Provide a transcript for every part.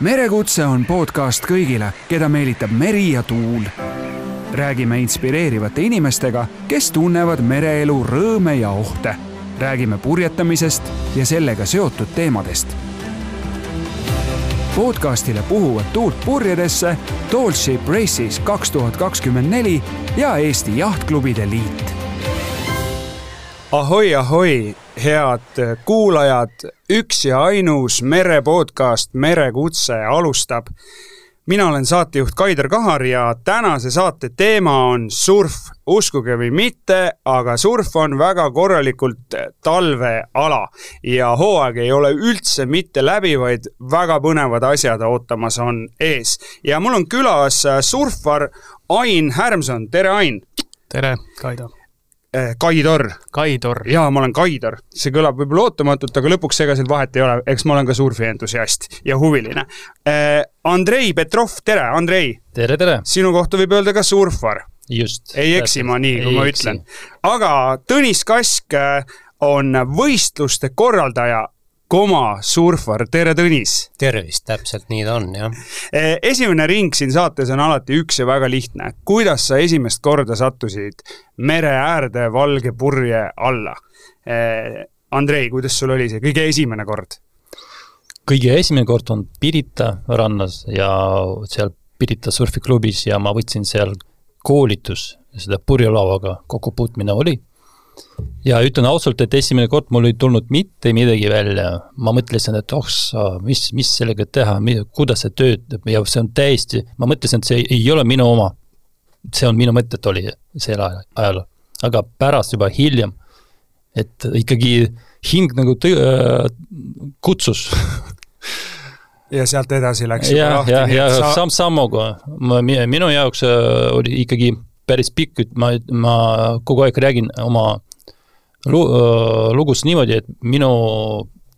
merekutse on podcast kõigile, keda meelitab meri ja tuul. räägime inspireerivate inimestega, kes tunnevad mereelu rõõme ja ohte. räägime purjetamisest ja sellega seotud teemadest. podcastile puhuvad tuult purjedesse Tallship Races kaks tuhat kakskümmend neli ja Eesti Jahtklubide Liit ahoi, ahoi, head kuulajad, üks ja ainus merepodcast Merekutse alustab. mina olen saatejuht Kaider Kahar ja tänase saate teema on surf. uskuge või mitte, aga surf on väga korralikult talveala ja hooaeg ei ole üldse mitte läbi, vaid väga põnevad asjad ootamas on ees. ja mul on külas surfar Ain Härmson, tere Ain! tere, Kaido! Eh, Kaidor. Kaidor. jaa, ma olen Kaidor. see kõlab võib-olla ootamatult, aga lõpuks ega seal vahet ei ole, eks ma olen ka surfientusiast ja huviline. Eh, Andrei Petrov, tere, Andrei! tere, tere! sinu kohta võib öelda ka surfar. just. ei eksi ma nii, kui ma eksi. ütlen. aga Tõnis Kask eh, on võistluste korraldaja koma surfar, tere Tõnis! tervist, täpselt nii ta on, jah. esimene ring siin saates on alati üks ja väga lihtne. kuidas sa esimest korda sattusid mere äärde valge purje alla? Andrei, kuidas sul oli see kõige esimene kord? kõige esimene kord on Pirita rannas ja seal Pirita surfiklubis ja ma võtsin seal koolitus, seda purjelauaga kokkupuutmine oli ja ütlen ausalt, et esimene kord mul ei tulnud mitte midagi välja, ma mõtlesin, et oh sa, mis, mis sellega teha, kuidas see töötab. Ja see on täiesti, ma mõtlesin, et see ei ole minu oma. see on minu mõtted oli sel ajal, aga pärast juba hiljem, et ikkagi hing nagu tõ-, äh, kutsus. Ja sealt edasi läks ja, ja, ja sa... samm-sammuga, minu jaoks äh, oli ikkagi päris pikk, ma, ma kogu aeg räägin oma lugus niimoodi, et minu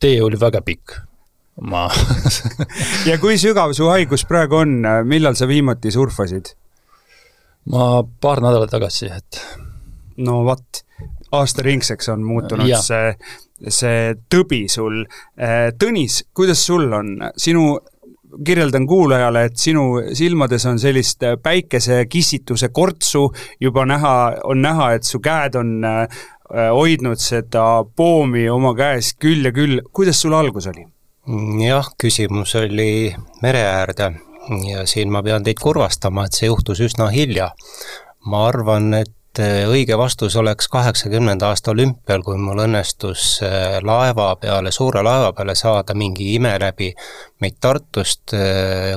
tee oli väga pikk. ma ja kui sügav su haigus praegu on, millal sa viimati surfasid? ma paar nädalat tagasi, et. no vot, aastaringseks on muutunud ja. see, see tõbi sul. Tõnis, kuidas sul on, sinu kirjeldan kuulajale, et sinu silmades on sellist päikesekissituse kortsu juba näha, on näha, et su käed on Äh, hoidnud seda poomi oma käes küll ja küll, kuidas sul algus oli? jah, küsimus oli mere äärde ja siin ma pean teid kurvastama, et see juhtus üsna hilja. ma arvan, et äh, õige vastus oleks kaheksakümnenda aasta olümpial, kui mul õnnestus äh, laeva peale, suure laeva peale saada mingi ime läbi. meid Tartust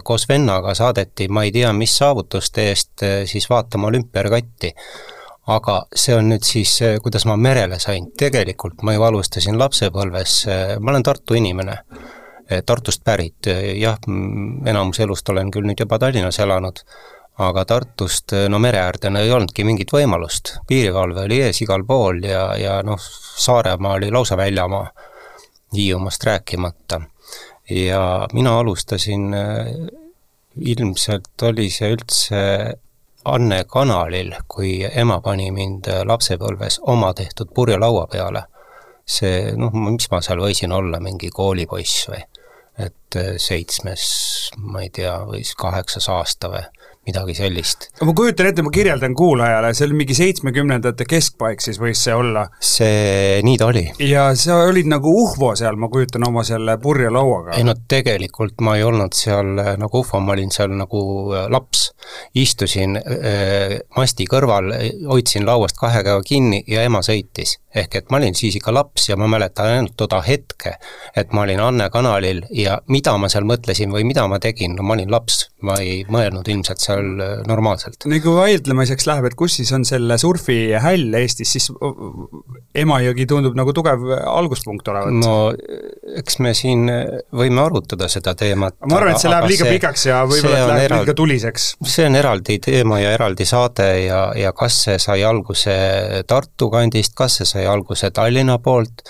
koos vennaga saadeti, ma ei tea, mis saavutuste eest, siis vaatama olümpiaregatti aga see on nüüd siis, kuidas ma merele sain, tegelikult ma ju alustasin lapsepõlves, ma olen Tartu inimene, Tartust pärit, jah, enamus elust olen küll nüüd juba Tallinnas elanud, aga Tartust no mere äärde no ei olnudki mingit võimalust, piirivalve oli ees igal pool ja, ja noh, Saaremaa oli lausa väljamaa, Hiiumaast rääkimata. ja mina alustasin, ilmselt oli see üldse Anne kanalil, kui ema pani mind lapsepõlves oma tehtud purjelaua peale. see noh, mis ma seal võisin olla, mingi koolipoiss või? et seitsmes, ma ei tea, või siis kaheksas aasta või midagi sellist. ma kujutan ette, ma kirjeldan kuulajale, see oli mingi seitsmekümnendate keskpaik siis võis see olla? see, nii ta oli. ja sa olid nagu uhvo seal, ma kujutan, oma selle purjelauaga? ei no tegelikult ma ei olnud seal äh, nagu uhvo, ma olin seal nagu äh, laps. istusin äh, masti kõrval, hoidsin lauast kahe käega kinni ja ema sõitis. ehk et ma olin siis ikka laps ja ma mäletan ainult toda hetke, et ma olin Anne kanalil ja mida ma seal mõtlesin või mida ma tegin, no ma olin laps, ma ei mõelnud ilmselt seal äh, normaalselt. no kui vaidlemiseks läheb, et kus siis on selle surfihäll Eestis, siis Emajõgi tundub nagu tugev alguspunkt olevat. no eks me siin võime arutada seda teemat. ma arvan, et see läheb liiga see, pikaks ja võib-olla läheb eral... liiga tuliseks. see on eraldi teema ja eraldi saade ja, ja kas see sai alguse Tartu kandist, kas see sai alguse Tallinna poolt,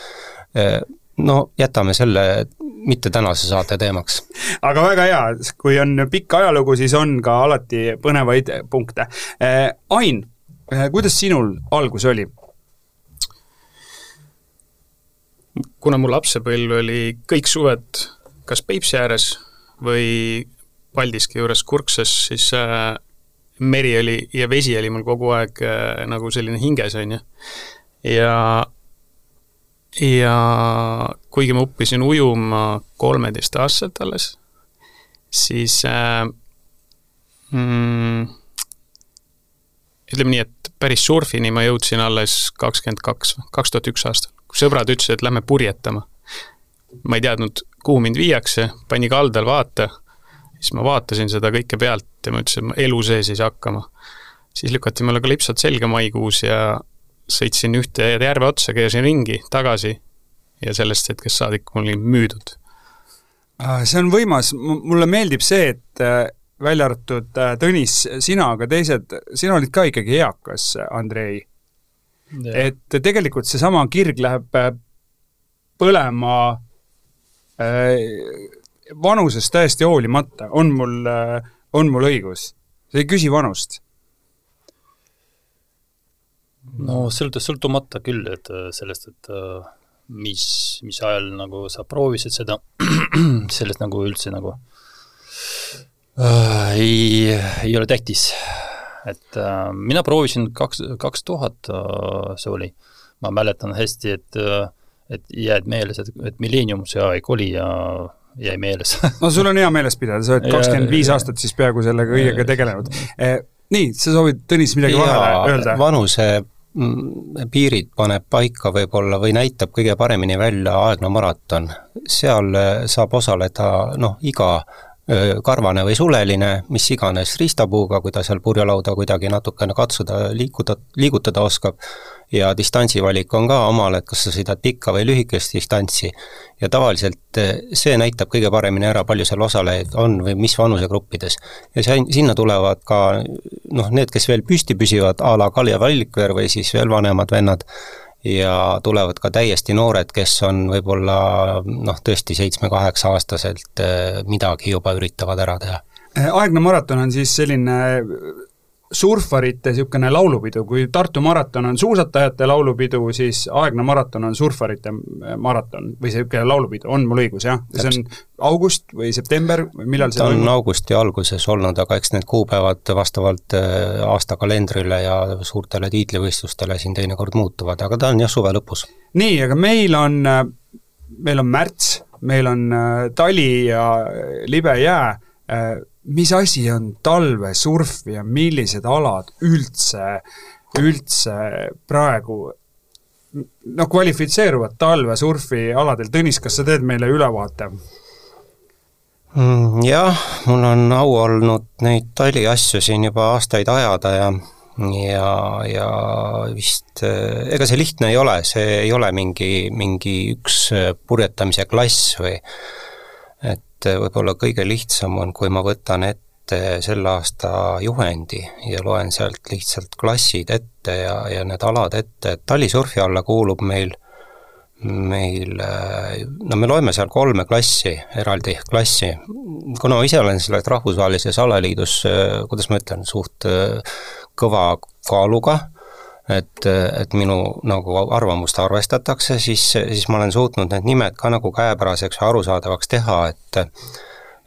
äh, no jätame selle mitte tänase saate teemaks. aga väga hea, kui on pikk ajalugu, siis on ka alati põnevaid punkte. Äh, Ain, äh, kuidas sinul algus oli? kuna mu lapsepõlv oli kõik suved kas Peipsi ääres või Paldiski juures Kurkses, siis äh, meri oli ja vesi oli mul kogu aeg nagu selline hinges, on ju. ja, ja kuigi ma õppisin ujuma kolmeteistaastaselt alles, siis äh, mm, ütleme nii, et päris surfini ma jõudsin alles kakskümmend kaks, kaks tuhat üks aastal, kui sõbrad ütlesid, et lähme purjetama. ma ei teadnud, kuhu mind viiakse, pani kaldal vaata siis ma vaatasin seda kõike pealt ja ma ütlesin, et ma elu sees ei saa hakkama. siis lükati mulle kalipsod selga maikuus ja sõitsin ühte järve otsa, keerasin ringi tagasi ja sellest hetkest saadik mul oli müüdud. See on võimas, mulle meeldib see, et äh, välja arvatud äh, Tõnis, sina, aga teised, sina olid ka ikkagi eakas, Andrei. et tegelikult seesama kirg läheb äh, põlema äh, vanusest täiesti hoolimata, on mul, on mul õigus? see ei küsi vanust. No sõlt-, sõltumata küll, et äh, sellest, et äh, mis, mis ajal nagu sa proovisid seda, sellest nagu üldse nagu äh, ei, ei ole tähtis. et äh, mina proovisin kaks, kaks tuhat äh, see oli, ma mäletan hästi, et äh, et jääd meeles, et, et Millenniumuse aeg oli ja jäi meeles no sul on hea meeles pidada, sa oled kakskümmend viis aastat siis peaaegu selle kõigega tegelenud. Eh, nii, sa soovid, Tõnis, midagi vahele öelda? vanuse piirid paneb paika võib-olla või näitab kõige paremini välja Aegna maraton. seal eh, saab osaleda noh, iga karvane või suleline, mis iganes riistapuuga, kui ta seal purjelauda kuidagi natukene katsuda, liikuda, liigutada oskab, ja distantsivalik on ka omal, et kas sa sõidad pikka või lühikest distantsi. ja tavaliselt eh, see näitab kõige paremini ära, palju seal osalejaid on või mis vanusegruppides. ja see, sinna tulevad ka noh, need, kes veel püsti püsivad, a la Kalja Vallikveer või siis veel vanemad vennad, ja tulevad ka täiesti noored, kes on võib-olla noh, tõesti seitsme-kaheksa-aastaselt eh, midagi juba üritavad ära teha. aegne maraton on siis selline surfarite niisugune laulupidu, kui Tartu maraton on suusatajate laulupidu, siis Aegne maraton on surfarite maraton või niisugune laulupidu, on mul õigus, jah? see on august või september millal see ta on toimub? augusti alguses olnud, aga eks need kuupäevad vastavalt äh, aastakalendrile ja suurtele tiitlivõistlustele siin teinekord muutuvad, aga ta on jah, suve lõpus. nii, aga meil on, äh, meil on märts, meil on äh, tali ja libe jää, mis asi on talvesurf ja millised alad üldse, üldse praegu noh, kvalifitseeruvad talvesurfi aladel, Tõnis, kas sa teed meile ülevaate? Mm, jah, mul on au olnud neid taliasju siin juba aastaid ajada ja ja, ja vist ega see lihtne ei ole, see ei ole mingi, mingi üks purjetamise klass või et võib-olla kõige lihtsam on, kui ma võtan ette selle aasta juhendi ja loen sealt lihtsalt klassid ette ja, ja need alad ette, et talisurfi alla kuulub meil meil, no me loeme seal kolme klassi, eraldi klassi. kuna ma ise olen selles rahvusvahelises alaliidus, kuidas ma ütlen, suht kõva kaaluga, et, et minu nagu arvamust arvestatakse, siis, siis ma olen suutnud need nimed ka nagu käepäraseks ja arusaadavaks teha, et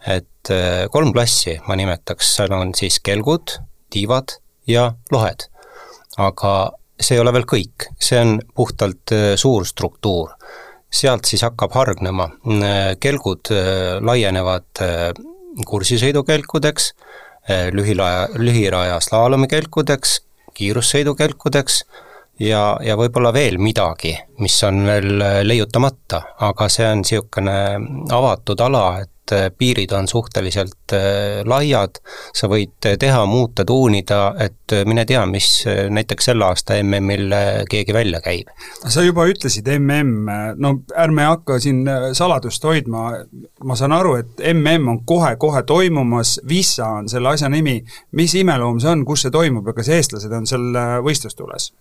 et kolm klassi ma nimetaks, seal on siis kelgud, tiivad ja lohed. aga see ei ole veel kõik, see on puhtalt suur struktuur. sealt siis hakkab hargnema, kelgud laienevad kursisõidukelkudeks, lühilaja, lühiraja slaalomikelkudeks, kiirussõidukelkudeks ja, ja võib-olla veel midagi, mis on veel leiutamata, aga see on niisugune avatud ala, et piirid on suhteliselt äh, laiad, sa võid teha, muuta, tuunida, et mine tea, mis näiteks selle aasta MM-il keegi välja käib. sa juba ütlesid MM, no ärme hakka siin saladust hoidma, ma saan aru, et MM on kohe-kohe toimumas, Vissa on selle asja nimi, mis imeloom see on, kus see toimub ja kas eestlased on seal võistlustules?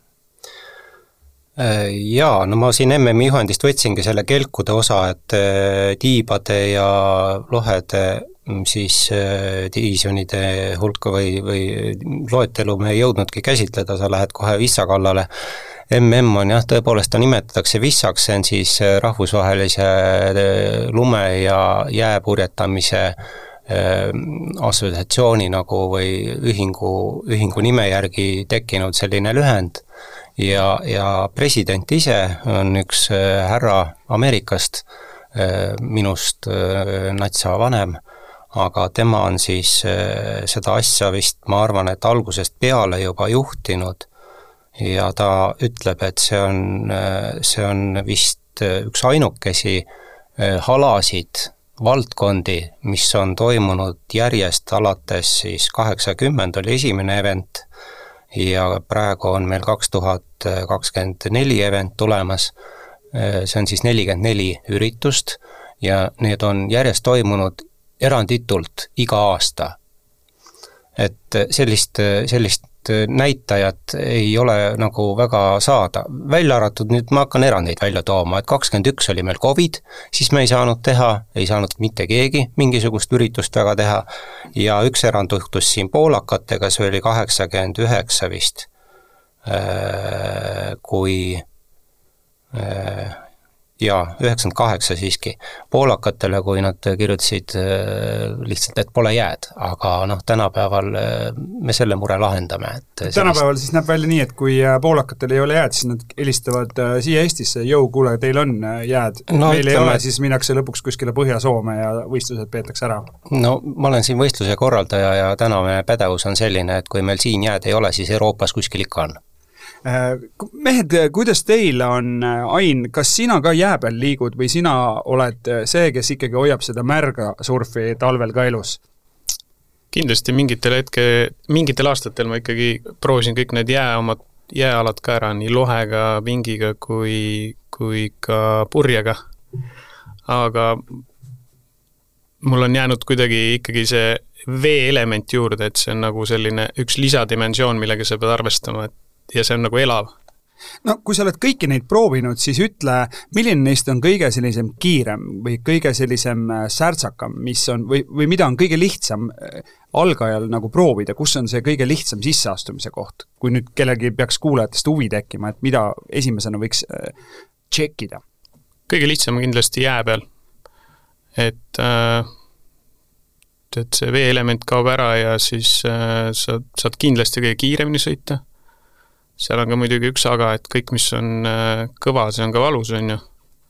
Äh, jaa, no ma siin MM-i juhendist võtsingi selle kelkude osa, et äh, tiibade ja lohede mm, siis äh, divisjonide hulka või, või loetelu me ei jõudnudki käsitleda, sa lähed kohe vissa kallale, mm on jah, tõepoolest ta nimetatakse vissaks, see on siis rahvusvahelise lume ja jää purjetamise assotsiatsiooni nagu või ühingu, ühingu nime järgi tekkinud selline lühend ja, ja president ise on üks härra Ameerikast, minust natsa vanem aga tema on siis äh, seda asja vist, ma arvan, et algusest peale juba juhtinud. Ja ta ütleb, et see on, äh, see on vist äh, üks ainukesi halasid, valdkondi, mis on toimunud järjest alates siis kaheksakümmend oli esimene event ja praegu on meil kaks tuhat kakskümmend neli event tulemas, see on siis nelikümmend neli üritust ja need on järjest toimunud eranditult iga aasta. et sellist, sellist näitajat ei ole nagu väga saada, välja arvatud nüüd ma hakkan erandeid välja tooma, et kakskümmend üks oli meil Covid, siis me ei saanud teha, ei saanud mitte keegi mingisugust üritust väga teha ja üks erand juhtus siin poolakatega, see oli kaheksakümmend üheksa vist, äh, kui äh, jaa, üheksakümmend kaheksa siiski, poolakatele, kui nad kirjutasid äh, lihtsalt, et pole jääd, aga noh, tänapäeval äh, me selle mure lahendame, et sellist... tänapäeval siis näeb välja nii, et kui äh, poolakatel ei ole jääd, siis nad helistavad siia Eestisse, jõu, kuule, teil on jääd. No,, meil ütleme... ei ole, siis minnakse lõpuks kuskile Põhja-Soome ja võistlused peetakse ära? no ma olen siin võistluse korraldaja ja täna meie pädevus on selline, et kui meil siin jääd ei ole, siis Euroopas kuskil ikka on. Äh, mehed, kuidas teil on, äh, Ain, kas sina ka jää peal liigud või sina oled äh, see, kes ikkagi hoiab seda märga surfi talvel ka elus? kindlasti mingitel hetke, mingitel aastatel ma ikkagi proovisin kõik need jää, omad jääalad ka ära, nii lohega, pingiga kui, kui ka purjega. aga mul on jäänud kuidagi ikkagi see veeelement juurde, et see on nagu selline üks lisadimensioon, millega sa pead arvestama, et ja see on nagu elav no kui sa oled kõiki neid proovinud, siis ütle, milline neist on kõige sellisem kiirem või kõige sellisem äh, särtsakam, mis on või, või mida on kõige lihtsam äh, algajal nagu proovida, kus on see kõige lihtsam sisseastumise koht, kui nüüd kellelgi peaks kuulajatest huvi tekkima, et mida esimesena võiks äh, tšekkida? kõige lihtsam on kindlasti jää peal. et äh, et see veeelement kaob ära ja siis äh, sa saad kindlasti kõige kiiremini sõita seal on ka muidugi üks aga, et kõik, mis on äh, kõva, see on ka valus, on ju.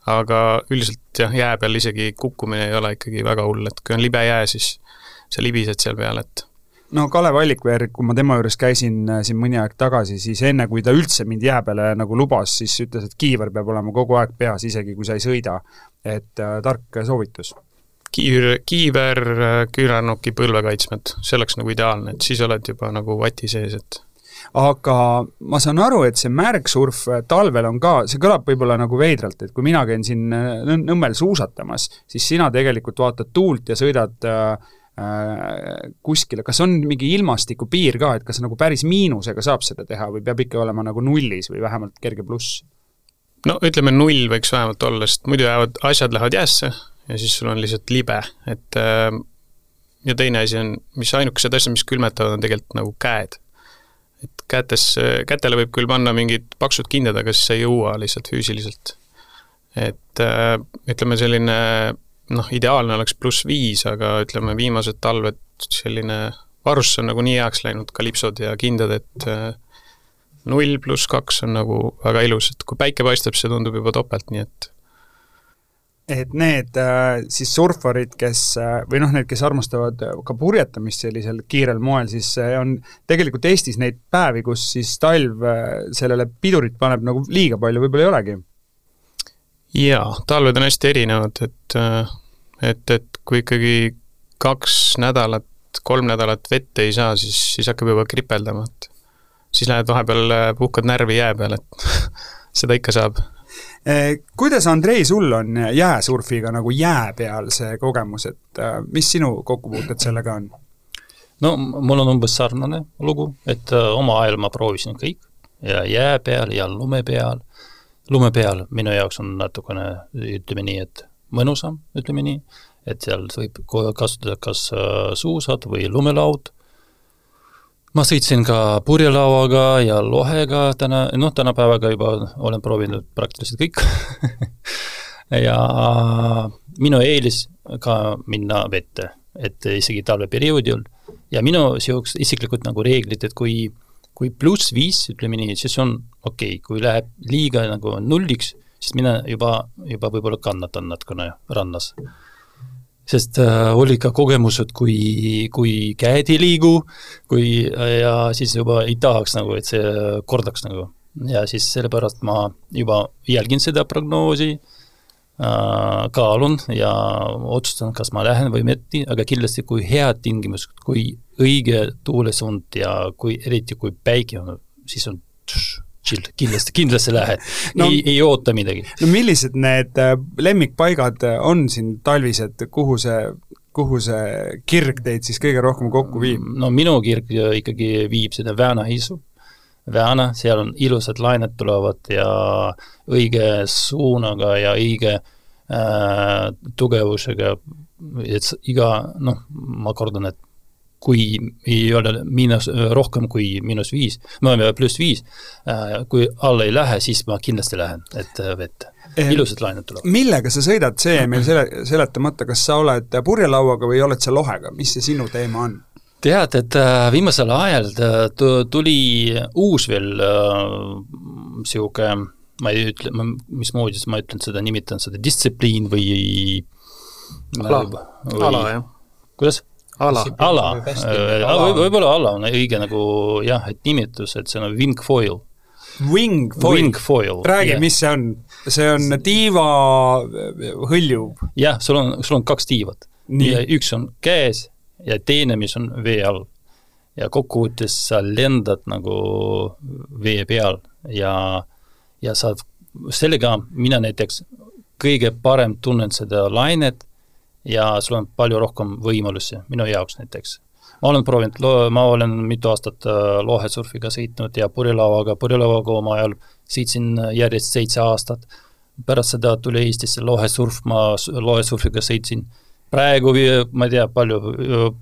aga üldiselt jah, jää peal isegi kukkumine ei ole ikkagi väga hull, et kui on libe jää, siis sa libised seal peal, et no Kalev Allikveer, kui ma tema juures käisin äh, siin mõni aeg tagasi, siis enne, kui ta üldse mind jää peale nagu lubas, siis ütles, et kiiver peab olema kogu aeg peas, isegi kui sa ei sõida. et äh, tark soovitus. kiiver, kiiver, äh, küünarnuki põlvekaitsmed, see oleks nagu ideaalne, et siis oled juba nagu vati sees, et aga ma saan aru, et see märgsurf talvel on ka, see kõlab võib-olla nagu veidralt, et kui mina käin siin Nõmmel suusatamas, siis sina tegelikult vaatad tuult ja sõidad äh, äh, kuskile, kas on mingi ilmastikupiir ka, et kas nagu päris miinusega saab seda teha või peab ikka olema nagu nullis või vähemalt kerge pluss? no ütleme, null võiks vähemalt olla, sest muidu jäävad, asjad lähevad jäässe ja siis sul on lihtsalt libe, et äh, ja teine asi on, mis ainukesed asjad, mis külmetavad, on tegelikult nagu käed et kätes, kätele võib küll panna mingid paksud kindad, aga siis sa ei jõua lihtsalt füüsiliselt. et äh, ütleme, selline noh, ideaalne oleks pluss viis, aga ütleme, viimased talved selline varustus on nagu nii heaks läinud, kalipsod ja kindad, et äh, null pluss kaks on nagu väga ilus, et kui päike paistab, see tundub juba topelt, nii et et need äh, siis surfarid, kes äh, või noh, need, kes armastavad ka purjetamist sellisel kiirel moel, siis on tegelikult Eestis neid päevi, kus siis talv äh, sellele pidurit paneb nagu liiga palju võib-olla ei olegi? jaa, talved on hästi erinevad, et et, et kui ikkagi kaks nädalat, kolm nädalat vett ei saa, siis, siis hakkab juba kripeldama, et siis lähed vahepeal, puhkad närvi jää peal, et seda ikka saab kuidas, Andrei, sul on jääsurfiga nagu jää peal see kogemus, et äh, mis sinu kokkupuuted sellega on? no mul on umbes sarnane lugu, et äh, oma ajal ma proovisin kõik ja jää peal ja lume peal. lume peal minu jaoks on natukene, ütleme nii, et mõnusam, ütleme nii, et seal võib kasutada kas äh, suusad või lumelaud. Ma sõitsin ka purjelauaga ja lohega täna, noh, tänapäevaga juba olen proovinud praktiliselt kõik. Ja minu eelis ka minna vette, et isegi talveperioodil ja minu niisugused isiklikud nagu reeglid, et kui kui pluss viis, ütleme nii, siis on okei. Okay., kui läheb liiga nagu nulliks, siis mina juba, juba võib-olla kannatan natukene rannas sest äh, oli ka kogemused, kui, kui käed ei liigu, kui ja siis juba ei tahaks nagu, et see kordaks nagu. ja siis sellepärast ma juba jälgin seda prognoosi äh,, kaalun ja otsustan, kas ma lähen või mitte, aga kindlasti kui head tingimused, kui õige tuulesuund ja kui, eriti kui päike on, siis on chill, kindlasti, kindlasti lähed no,. ei, ei oota midagi. no millised need äh, lemmikpaigad äh, on siin talvised, kuhu see, kuhu see kirg teid siis kõige rohkem kokku viib? Mm, no minu kirg ikkagi viib sinna Vääna-Hiisu. Vääna, seal on ilusad lained tulevad ja õige suunaga ja õige äh, tugevusega, et iga noh, ma kordan, et kui ei ole miinus, rohkem kui miinus viis, pluss viis, äh, kui alla ei lähe, siis ma kindlasti lähen, et äh, vette. ilusad lained tulevad. millega sa sõidad, see jäi meil sele-, seletamata, kas sa oled purjelauaga või oled sa lohega, mis see sinu teema on? tead, et äh, viimasel ajal tuli uus veel niisugune ma ei ütle, ma, mismoodi ma ütlen seda, nimetan seda distsipliin või ala, ala jah. kuidas? Ala, ala, võib, võib-olla ala on õige nagu jah, et nimetus, et see on wing foil. Wing foil, wing foil, räägi yeah., mis see on? see on tiiva hõljuv? jah, sul on, sul on kaks tiivat. üks on käes ja teine, mis on vee all. ja kokkuvõttes sa lendad nagu vee peal ja, ja sa, sellega mina näiteks kõige parem tunnen seda lainet ja sul on palju rohkem võimalusi, minu jaoks näiteks. ma olen proovinud, ma olen mitu aastat äh, lohesurfiga sõitnud ja purjelauaga, purjelauaga oma ajal sõitsin järjest seitse aastat, pärast seda tuli Eestisse lohesurf, ma lohesurfiga sõitsin praegu, ma ei tea, palju,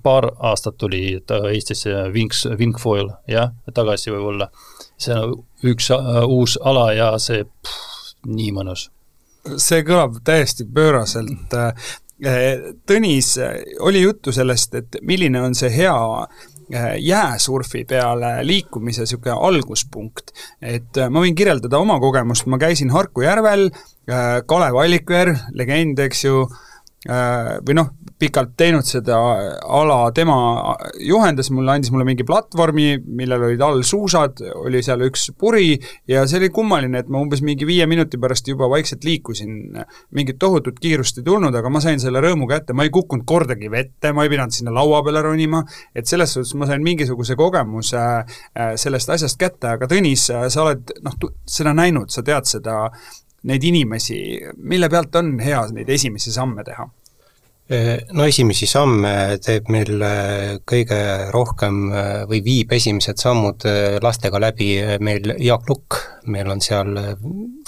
paar aastat tuli Eestisse Wings, Wingfoil, jah, tagasi võib-olla. see on üks uh, uus ala ja see pff, nii mõnus see kõlab täiesti pööraselt. Eh, Tõnis, oli juttu sellest, et milline on see hea eh, jääsurfi peale liikumise niisugune alguspunkt. et ma võin kirjeldada oma kogemust, ma käisin Harku järvel, Kalev Allikveer, legend, eks ju, või noh, pikalt teinud seda ala, tema juhendas mulle, andis mulle mingi platvormi, millel olid all suusad, oli seal üks puri ja see oli kummaline, et ma umbes mingi viie minuti pärast juba vaikselt liikusin. mingit tohutut kiirust ei tulnud, aga ma sain selle rõõmu kätte, ma ei kukkunud kordagi vette, ma ei pidanud sinna laua peale ronima, et selles suhtes ma sain mingisuguse kogemuse äh, sellest asjast kätte, aga Tõnis, sa oled noh, seda näinud, sa tead seda, neid inimesi, mille pealt on hea neid esimesi samme teha? no esimesi samme teeb meil äh, kõige rohkem äh, või viib esimesed sammud äh, lastega läbi meil Jaak Lukk, meil on seal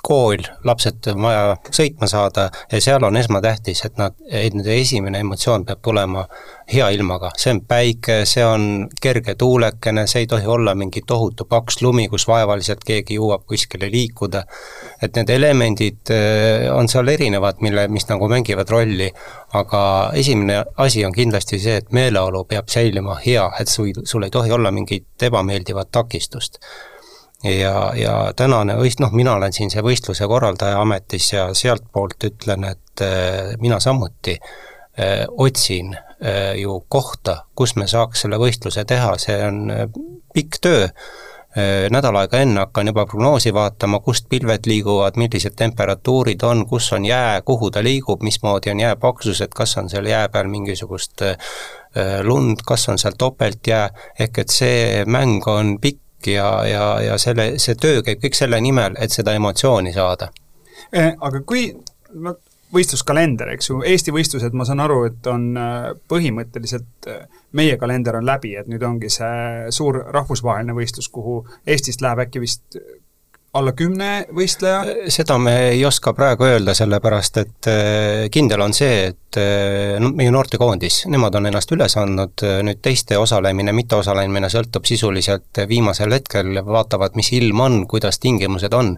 kool, lapsed on vaja sõitma saada ja seal on esmatähtis, et nad, et nende esimene emotsioon peab tulema hea ilmaga, see on päike, see on kerge tuulekene, see ei tohi olla mingi tohutu paks lumi, kus vaevaliselt keegi jõuab kuskile liikuda, et need elemendid on seal erinevad, mille, mis nagu mängivad rolli, aga esimene asi on kindlasti see, et meeleolu peab säilima hea, et sul, sul ei tohi olla mingit ebameeldivat takistust ja, ja tänane võist-, noh, mina olen siin see võistluse korraldaja ametis ja sealtpoolt ütlen, et äh, mina samuti äh, otsin äh, ju kohta, kus me saaks selle võistluse teha, see on pikk töö. Nädal aega enne hakkan juba prognoosi vaatama, kust pilved liiguvad, millised temperatuurid on, kus on jää, kuhu ta liigub, mismoodi on jää paksused, kas on seal jää peal mingisugust lund, kas on seal topeltjää, ehk et see mäng on pikk ja, ja, ja selle, see töö käib kõik selle nimel, et seda emotsiooni saada. Äh, aga kui, no võistluskalender, eks ju, Eesti võistlused, ma saan aru, et on äh, põhimõtteliselt, äh, meie kalender on läbi, et nüüd ongi see suur rahvusvaheline võistlus, kuhu Eestist läheb äkki vist alla kümne võistleja? seda me ei oska praegu öelda, sellepärast et äh, kindel on see, et äh, no meie noortekoondis, nemad on ennast üles andnud, nüüd teiste osalemine, mitteosalemine sõltub sisuliselt viimasel hetkel, vaatavad, mis ilm on, kuidas tingimused on,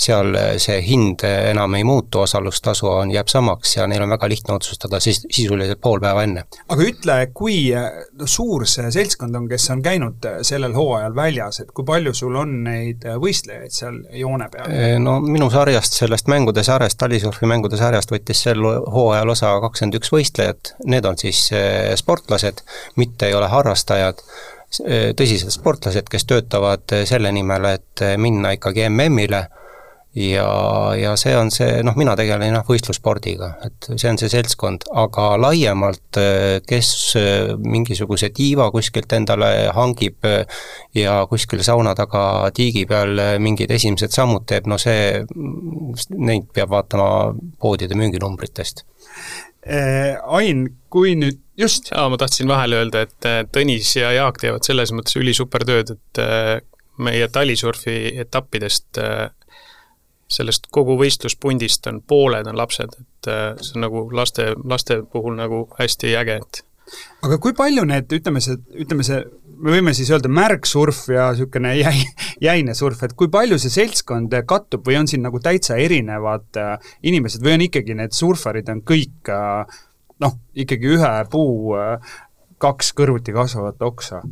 seal see hind enam ei muutu, osalustasu on, jääb samaks ja neil on väga lihtne otsustada siis sisuliselt pool päeva enne. aga ütle, kui suur see seltskond on, kes on käinud sellel hooajal väljas, et kui palju sul on neid võistlejaid seal joone peal? no minu sarjast, sellest mängude sarjast, talisurfi mängude sarjast võttis sel hooajal osa kakskümmend üks võistlejat, need on siis sportlased, mitte ei ole harrastajad, tõsised sportlased, kes töötavad selle nimel, et minna ikkagi MM-ile ja, ja see on see, noh, mina tegelen jah võistlusspordiga, et see on see seltskond, aga laiemalt, kes mingisuguse tiiva kuskilt endale hangib ja kuskil sauna taga tiigi peal mingid esimesed sammud teeb, no see, neid peab vaatama poodide müüginumbritest. Äh, Ain, kui nüüd just jaa, ma tahtsin vahele öelda, et äh, Tõnis ja Jaak teevad selles mõttes ülisuper tööd, et äh, meie talisurfi etappidest sellest kogu võistluspundist on pooled on lapsed, et äh, see on nagu laste, laste puhul nagu hästi äge, et aga kui palju need, ütleme see, ütleme see, me võime siis öelda märgsurf ja niisugune jäi, jäine surf, et kui palju see seltskond kattub või on siin nagu täitsa erinevad äh, inimesed või on ikkagi need surfarid on kõik äh, noh, ikkagi ühe puu kaks kõrvuti kasvavat oksa?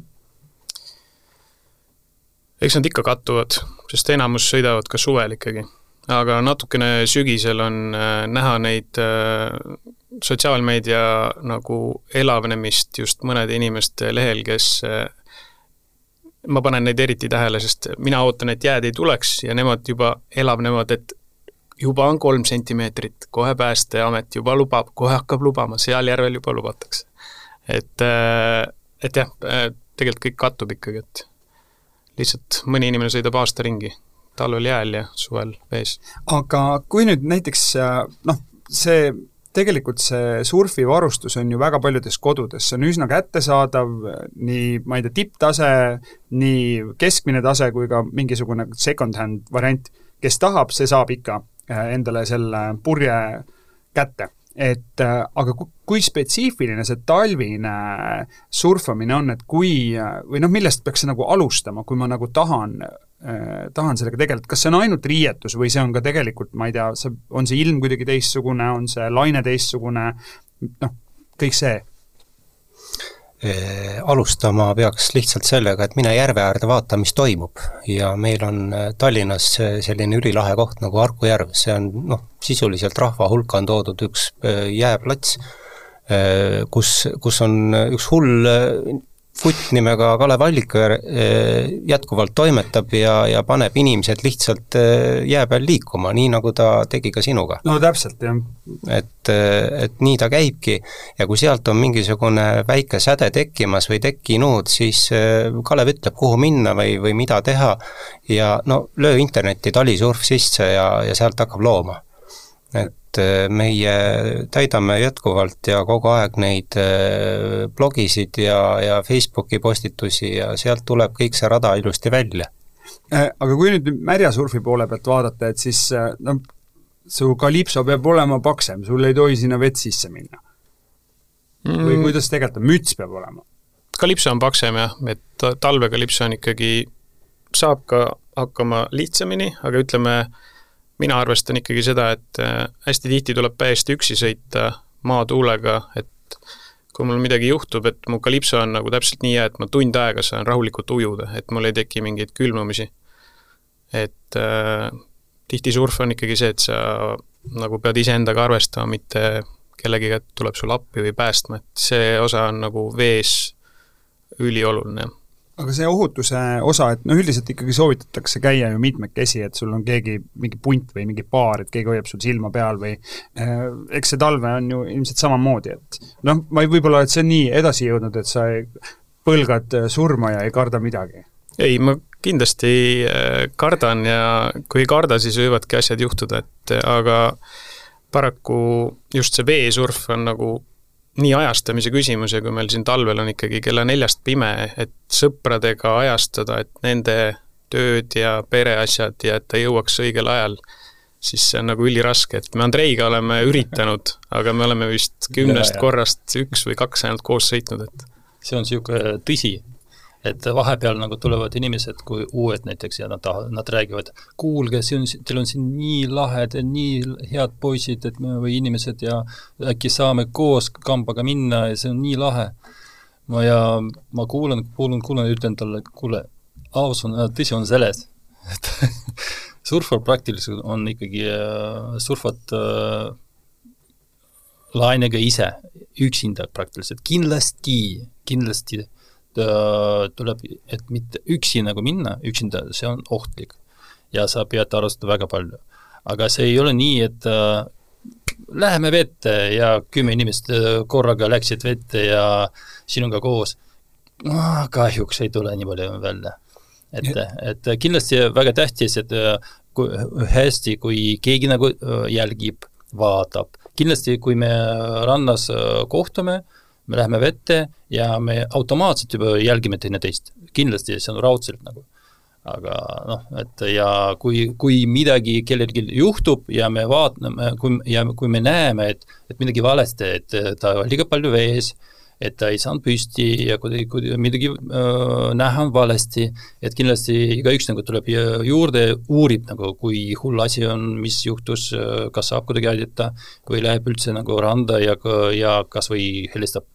eks nad ikka kattuvad, sest enamus sõidavad ka suvel ikkagi aga natukene sügisel on äh, näha neid äh, sotsiaalmeedia nagu elavnemist just mõnede inimeste lehel, kes äh, ma panen neid eriti tähele, sest mina ootan, et jääd ei tuleks ja nemad juba elavnevad, et juba on kolm sentimeetrit, kohe Päästeamet juba lubab, kohe hakkab lubama, seal järvel juba lubatakse. et, et jah, tegelikult kõik kattub ikkagi, et lihtsalt mõni inimene sõidab aasta ringi talvel jääl ja suvel vees. aga kui nüüd näiteks äh, noh, see tegelikult see surfivarustus on ju väga paljudes kodudes, see on üsna kättesaadav, nii ma ei tea, tipptase, nii keskmine tase kui ka mingisugune second-hand variant. kes tahab, see saab ikka äh, endale selle purje kätte. et äh, aga kui spetsiifiline see talvine surfamine on, et kui, või noh, millest peaks nagu alustama, kui ma nagu tahan Äh, tahan sellega tegeleda, kas see on ainult riietus või see on ka tegelikult, ma ei tea, see, on see ilm kuidagi teistsugune, on see laine teistsugune, noh, kõik see? Äh, alustama peaks lihtsalt sellega, et mine järve äärde, vaata, mis toimub. ja meil on äh, Tallinnas selline ülilahe koht nagu Harku järv, see on noh, sisuliselt rahva hulka on toodud üks jääplats, kus, kus on üks hull Futt nimega Kalev Alliker eh, jätkuvalt toimetab ja, ja paneb inimesed lihtsalt eh, jää peal liikuma, nii nagu ta tegi ka sinuga. no täpselt, jah. et, eh, et nii ta käibki ja kui sealt on mingisugune väike säde tekkimas või tekkinud, siis Kalev ütleb, kuhu minna või, või mida teha ja no löö internetti talisurf sisse ja, ja sealt hakkab looma. Et äh, meie täidame jätkuvalt ja kogu aeg neid äh, blogisid ja, ja Facebooki postitusi ja sealt tuleb kõik see rada ilusti välja. Äh, aga kui nüüd märjasurfi poole pealt vaadata, et siis noh, su kalipso peab olema paksem, sul ei tohi sinna vett sisse minna mm.. või kuidas tegelikult on, müts peab olema? kalipso on paksem jah, et talvekalipso on ikkagi, saab ka hakkama lihtsamini, aga ütleme, mina arvestan ikkagi seda, et äh, hästi tihti tuleb täiesti üksi sõita maatuulega, et kui mul midagi juhtub, et mu kalipso on nagu täpselt nii hea, et ma tund aega saan rahulikult ujuda, et mul ei teki mingeid külmumisi. et äh, tihti surf on ikkagi see, et sa nagu pead iseendaga arvestama, mitte kellegiga tuleb sulle appi või päästma, et see osa on nagu vees ülioluline aga see ohutuse osa, et no üldiselt ikkagi soovitatakse käia ju mitmekesi, et sul on keegi, mingi punt või mingi paar, et keegi hoiab sul silma peal või eh, eks see talve on ju ilmselt samamoodi, et noh, ma ei, võib-olla, et see on nii edasi jõudnud, et sa ei, põlgad surma ja ei karda midagi? ei, ma kindlasti eh, kardan ja kui ei karda, siis võivadki asjad juhtuda, et aga paraku just see veesurf on nagu nii ajastamise küsimus ja kui meil siin talvel on ikkagi kella neljast pime, et sõpradega ajastada, et nende tööd ja pereasjad ja et ta jõuaks õigel ajal, siis see on nagu üliraske, et me Andreiga oleme üritanud, aga me oleme vist kümnest korrast üks või kaks ainult koos sõitnud, et see on niisugune tõsi, et vahepeal nagu tulevad inimesed, kui uued näiteks ja nad tahavad, nad räägivad, kuulge, on, teil on siin nii lahedad, nii head poisid, et me või inimesed ja äkki saame koos kambaga minna ja see on nii lahe. ma ja ma kuulan, kuulan, kuulan ja ütlen talle, kuule, aus on, tõsi on selles, et surfar praktiliselt on ikkagi äh,, surfad äh, lainega ise, üksinda praktiliselt, kindlasti, kindlasti tuleb, et mitte üksi nagu minna, üksinda, see on ohtlik. ja sa pead arvestama väga palju. aga see ei ole nii, et äh, läheme vette ja kümme inimest äh, korraga läksid vette ja sinuga koos no,. kahjuks ei tule nii palju välja. et, et kindlasti väga tähtis, et äh, kui hästi, kui keegi nagu äh, jälgib, vaatab, kindlasti kui me rannas kohtume, me läheme vette ja me automaatselt juba jälgime teineteist, kindlasti see on raudselt nagu. aga noh, et ja kui, kui midagi kellelgi juhtub ja me vaatame, kui, ja kui me näeme, et, et midagi valesti, et ta liiga palju vees, et ta ei saanud püsti ja kuidagi, kuidagi midagi äh, näha on valesti, et kindlasti igaüks nagu tuleb juurde, uurib nagu, kui hull asi on, mis juhtus, kas saab kuidagi aidata või läheb üldse nagu randa ja, ja kas või helistab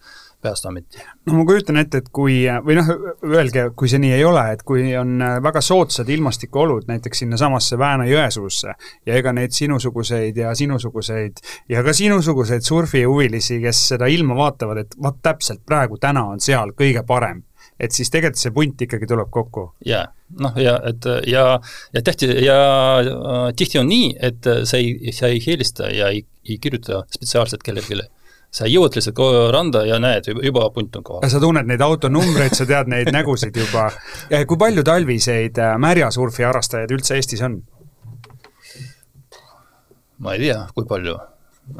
Päästeameti? no ma kujutan ette, et kui, või noh, öelge, kui see nii ei ole, et kui on väga soodsad ilmastikuolud näiteks sinnasamasse Vääna-Jõesuusse ja ega neid sinusuguseid ja sinusuguseid ja ka sinusuguseid surfihuvilisi, kes seda ilma vaatavad, et vot täpselt praegu, täna on seal kõige parem et siis tegelikult see punt ikkagi tuleb kokku. jaa, noh ja et ja, ja tähti ja äh, tihti on nii, et sa ei, sa ei helista ja ei, ei kirjuta spetsiaalselt kellelegi sa jõuad lihtsalt randa ja näed, juba punt on kohal. sa tunned neid autonumbreid, sa tead neid nägusid juba. kui palju talviseid äh, märjasurfi harrastajaid üldse Eestis on? ma ei tea, kui palju.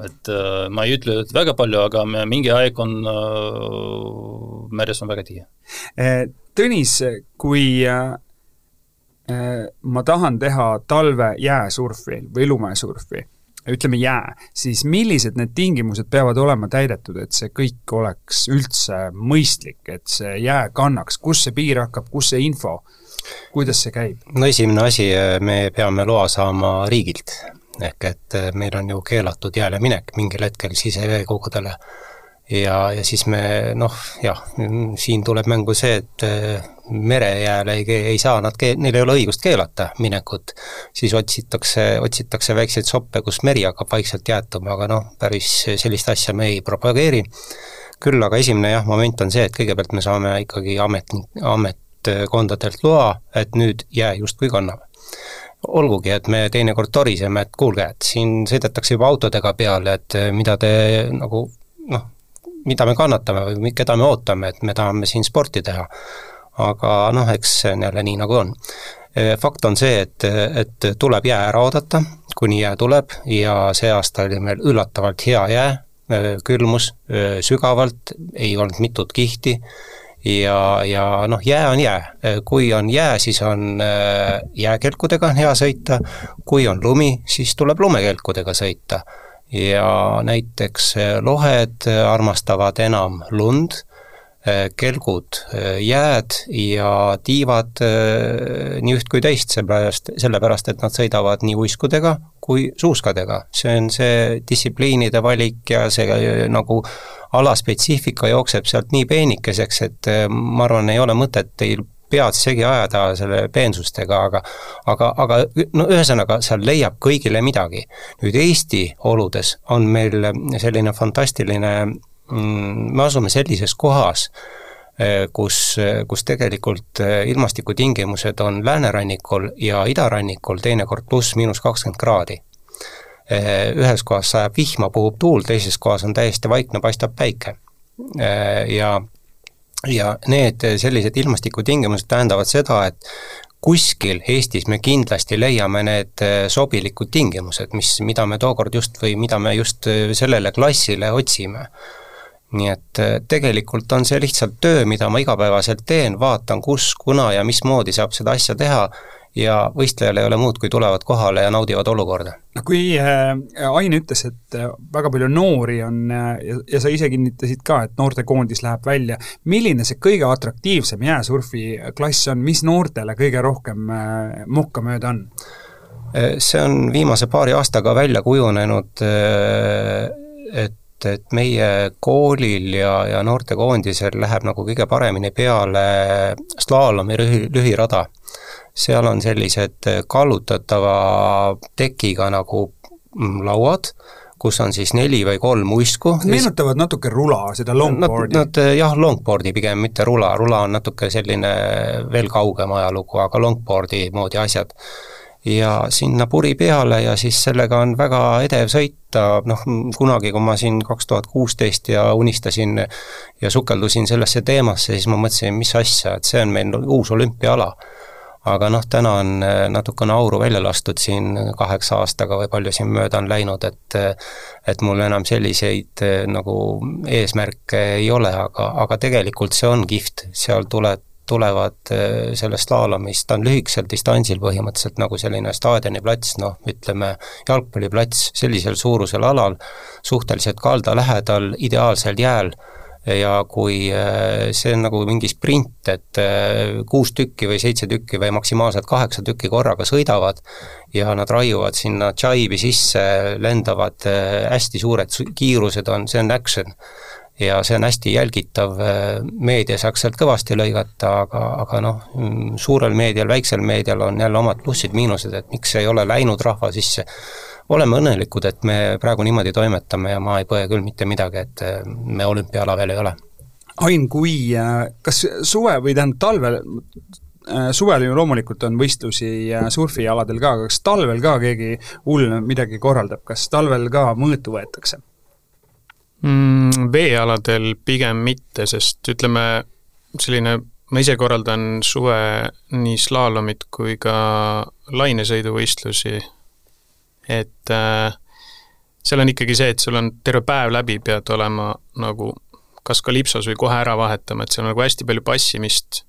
et äh, ma ei ütle, et väga palju, aga mingi aeg on äh,, märjas on väga tihe. Äh, Tõnis, kui äh, ma tahan teha talve jääsurfi või lumesurfi ütleme jää, siis millised need tingimused peavad olema täidetud, et see kõik oleks üldse mõistlik, et see jää kannaks, kus see piir hakkab, kus see info, kuidas see käib? no esimene asi, me peame loa saama riigilt, ehk et meil on ju keelatud jääle minek mingil hetkel siseveekogudele ja, ja siis me noh, jah, siin tuleb mängu see, et merejääl ei, ei saa nad, neil ei ole õigust keelata minekut, siis otsitakse, otsitakse väikseid soppe, kus meri hakkab vaikselt jäätuma, aga noh, päris sellist asja me ei propageeri. küll aga esimene jah, moment on see, et kõigepealt me saame ikkagi amet, ametkondadelt loa, et nüüd jää justkui kannab olgugi, et me teinekord toriseme, et kuulge, et siin sõidetakse juba autodega peale, et mida te nagu noh, mida me kannatame või keda me ootame, et me tahame siin sporti teha aga noh, eks see on jälle nii, nagu on. Fakt on see, et, et tuleb jää ära oodata, kuni jää tuleb ja see aasta oli meil üllatavalt hea jää, külmus sügavalt, ei olnud mitut kihti ja, ja noh, jää on jää. kui on jää, siis on jääkelkudega on hea sõita, kui on lumi, siis tuleb lumekelkudega sõita. Ja näiteks lohed armastavad enam lund Äh, kelgud, jääd ja tiivad nii üht kui teist, seepärast, sellepärast et nad sõidavad nii uiskudega kui suuskadega. see on see distsipliinide valik ja see nagu alaspetsiifika jookseb sealt nii peenikeseks, et ma arvan, ei ole mõtet teil pead segi ajada selle peensustega, aga aga, aga no ühesõnaga, seal leiab kõigile midagi. nüüd Eesti oludes on meil selline fantastiline Mm, me asume sellises kohas, eh, kus, kus tegelikult eh, ilmastikutingimused on läänerannikul ja idarannikul teinekord pluss-miinus kakskümmend kraadi. Eh, ühes kohas sajab vihma, puhub tuul, teises kohas on täiesti vaikne, paistab päike. Ja ja need sellised ilmastikutingimused tähendavad seda, et kuskil Eestis me kindlasti leiame need sobilikud tingimused, mis, mida me tookord just või mida me just sellele klassile otsime. Nii et tegelikult on see lihtsalt töö, mida ma igapäevaselt teen, vaatan, kus, kuna ja mismoodi saab seda asja teha ja võistlejal ei ole muud, kui tulevad kohale ja naudivad olukorda. no kui äh, Ain ütles, et äh, väga palju noori on äh, ja, ja sa ise kinnitasid ka, et noortekoondis läheb välja, milline see kõige atraktiivsem jääsurfi klass on, mis noortele kõige rohkem äh, mokka mööda on? See on viimase paari aastaga välja kujunenud, et et meie koolil ja, ja noortekoondisel läheb nagu kõige paremini peale slaalomi lühi, lühirada seal on sellised kallutatava tekiga nagu mm, lauad, kus on siis neli või kolm uisku. meenutavad natuke rula, seda longboardi. Nad, nad jah, longboardi pigem, mitte rula, rula on natuke selline veel kaugem ajalugu, aga longboardi moodi asjad. ja sinna puri peale ja siis sellega on väga edev sõita, noh kunagi, kui ma siin kaks tuhat kuusteist ja unistasin ja sukeldusin sellesse teemasse, siis ma mõtlesin, mis asja, et see on meil uus olümpiaala aga noh, täna on äh, natukene auru välja lastud siin kaheksa aastaga või palju siin mööda on läinud, et et mul enam selliseid äh, nagu eesmärke ei ole, aga, aga tegelikult see on kihvt, seal tuleb, tulevad äh, sellest slaalomist, ta on lühikesel distantsil põhimõtteliselt nagu selline staadioniplats, noh, ütleme jalgpalliplats sellisel suurusel alal, suhteliselt kalda lähedal, ideaalsel jääl ja kui äh, see on nagu mingi sprint, et äh, kuus tükki või seitse tükki või maksimaalselt kaheksa tükki korraga sõidavad ja nad raiuvad sinna džaibi sisse, lendavad, äh, hästi suured kiirused on, see on action. ja see on hästi jälgitav, meedia saaks sealt kõvasti lõigata, aga, aga noh, mm, suurel meedial, väiksel meedial on jälle omad plussid-miinused, et miks ei ole läinud rahva sisse oleme õnnelikud, et me praegu niimoodi toimetame ja ma ei põe küll mitte midagi, et äh, me olümpiaala veel ei ole. Ain, kui, äh, kas suve või tähendab talvel, äh, suvel ju loomulikult on võistlusi surfialadel ka, aga kas talvel ka keegi hull midagi korraldab, kas talvel ka mõõtu võetakse mm,? Veealadel pigem mitte, sest ütleme, selline ma ise korraldan suve nii slaalomit kui ka lainesõiduvõistlusi et äh, seal on ikkagi see, et sul on terve päev läbi, pead olema nagu kas kalipsos või kohe ära vahetama, et seal on nagu hästi palju passimist,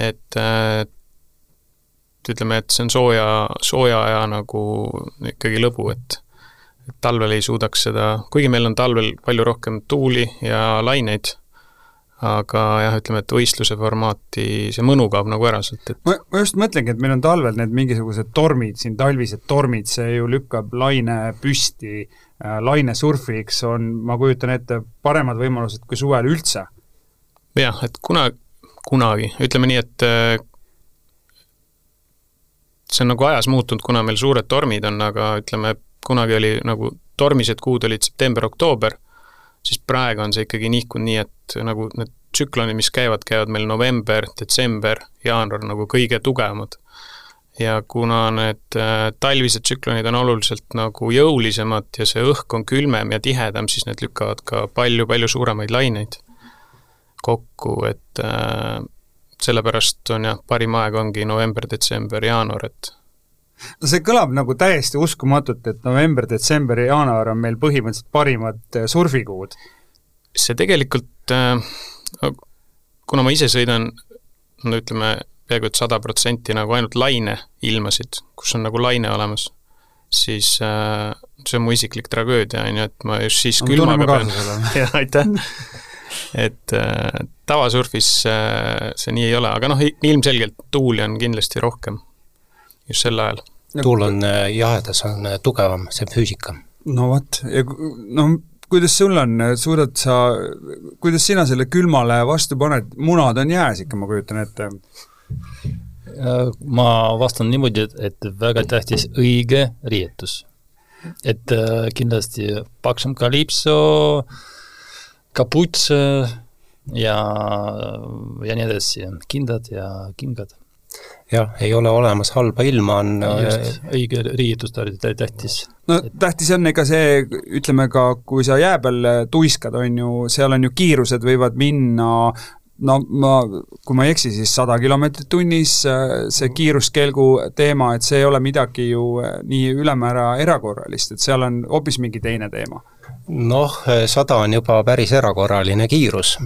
et äh, ütleme, et see on sooja, sooja aja nagu ikkagi lõbu, et et talvel ei suudaks seda, kuigi meil on talvel palju rohkem tuuli ja laineid aga jah, ütleme, et võistluse formaati, see mõnu kaob nagu ära sealt, et ma, ma just mõtlengi, et meil on talvel need mingisugused tormid siin, talvised tormid, see ju lükkab laine püsti äh,, lainesurfiks on, ma kujutan ette, paremad võimalused kui suvel üldse. jah, et kuna, kunagi, ütleme nii, et äh, see on nagu ajas muutunud, kuna meil suured tormid on, aga ütleme, kunagi oli nagu tormised kuud olid september-oktoober siis praegu on see ikkagi nihkunud nii, et nagu need tsüklonid, mis käivad, käivad meil november, detsember, jaanuar nagu kõige tugevamad. ja kuna need äh, talvised tsüklonid on oluliselt nagu jõulisemad ja see õhk on külmem ja tihedam, siis need lükkavad ka palju-palju suuremaid laineid kokku, et äh, sellepärast on jah, parim aeg ongi november, detsember, jaanuar, et no see kõlab nagu täiesti uskumatult, et november, detsember ja jaanuar on meil põhimõtteliselt parimad äh, surfikuud. see tegelikult, äh, kuna ma ise sõidan no ütleme, peaaegu et sada protsenti nagu ainult laine ilmasid, kus on nagu laine olemas, siis äh, see on mu isiklik tragöödia, on ju, et ma just siis külmaga pean, jah, aitäh! Et tavasurfis see nii ei ole, aga noh, ilmselgelt tuuli on kindlasti rohkem just sel ajal. tuul on äh, jahedas, on äh, tugevam, see on füüsika. no vot, ja no kuidas sul on, suudad sa, kuidas sina selle külmale vastu paned, munad on jääs ikka, ma kujutan ette? Äh, ma vastan niimoodi, et väga tähtis õige riietus. et kindlasti paksem kalipso, kaputs ja, ja nii edasi, kindad ja kingad jah, ei ole olemas halba ilma, on just, äh, õige riietustarv tähtis. no tähtis on ega see, ütleme ka, kui sa jää peal tuiskad, on ju, seal on ju kiirused võivad minna no ma, kui ma ei eksi, siis sada kilomeetrit tunnis, äh, see kiiruskelgu teema, et see ei ole midagi ju äh, nii ülemäära erakorralist, et seal on hoopis mingi teine teema. Noh, sada on juba päris erakorraline kiirus,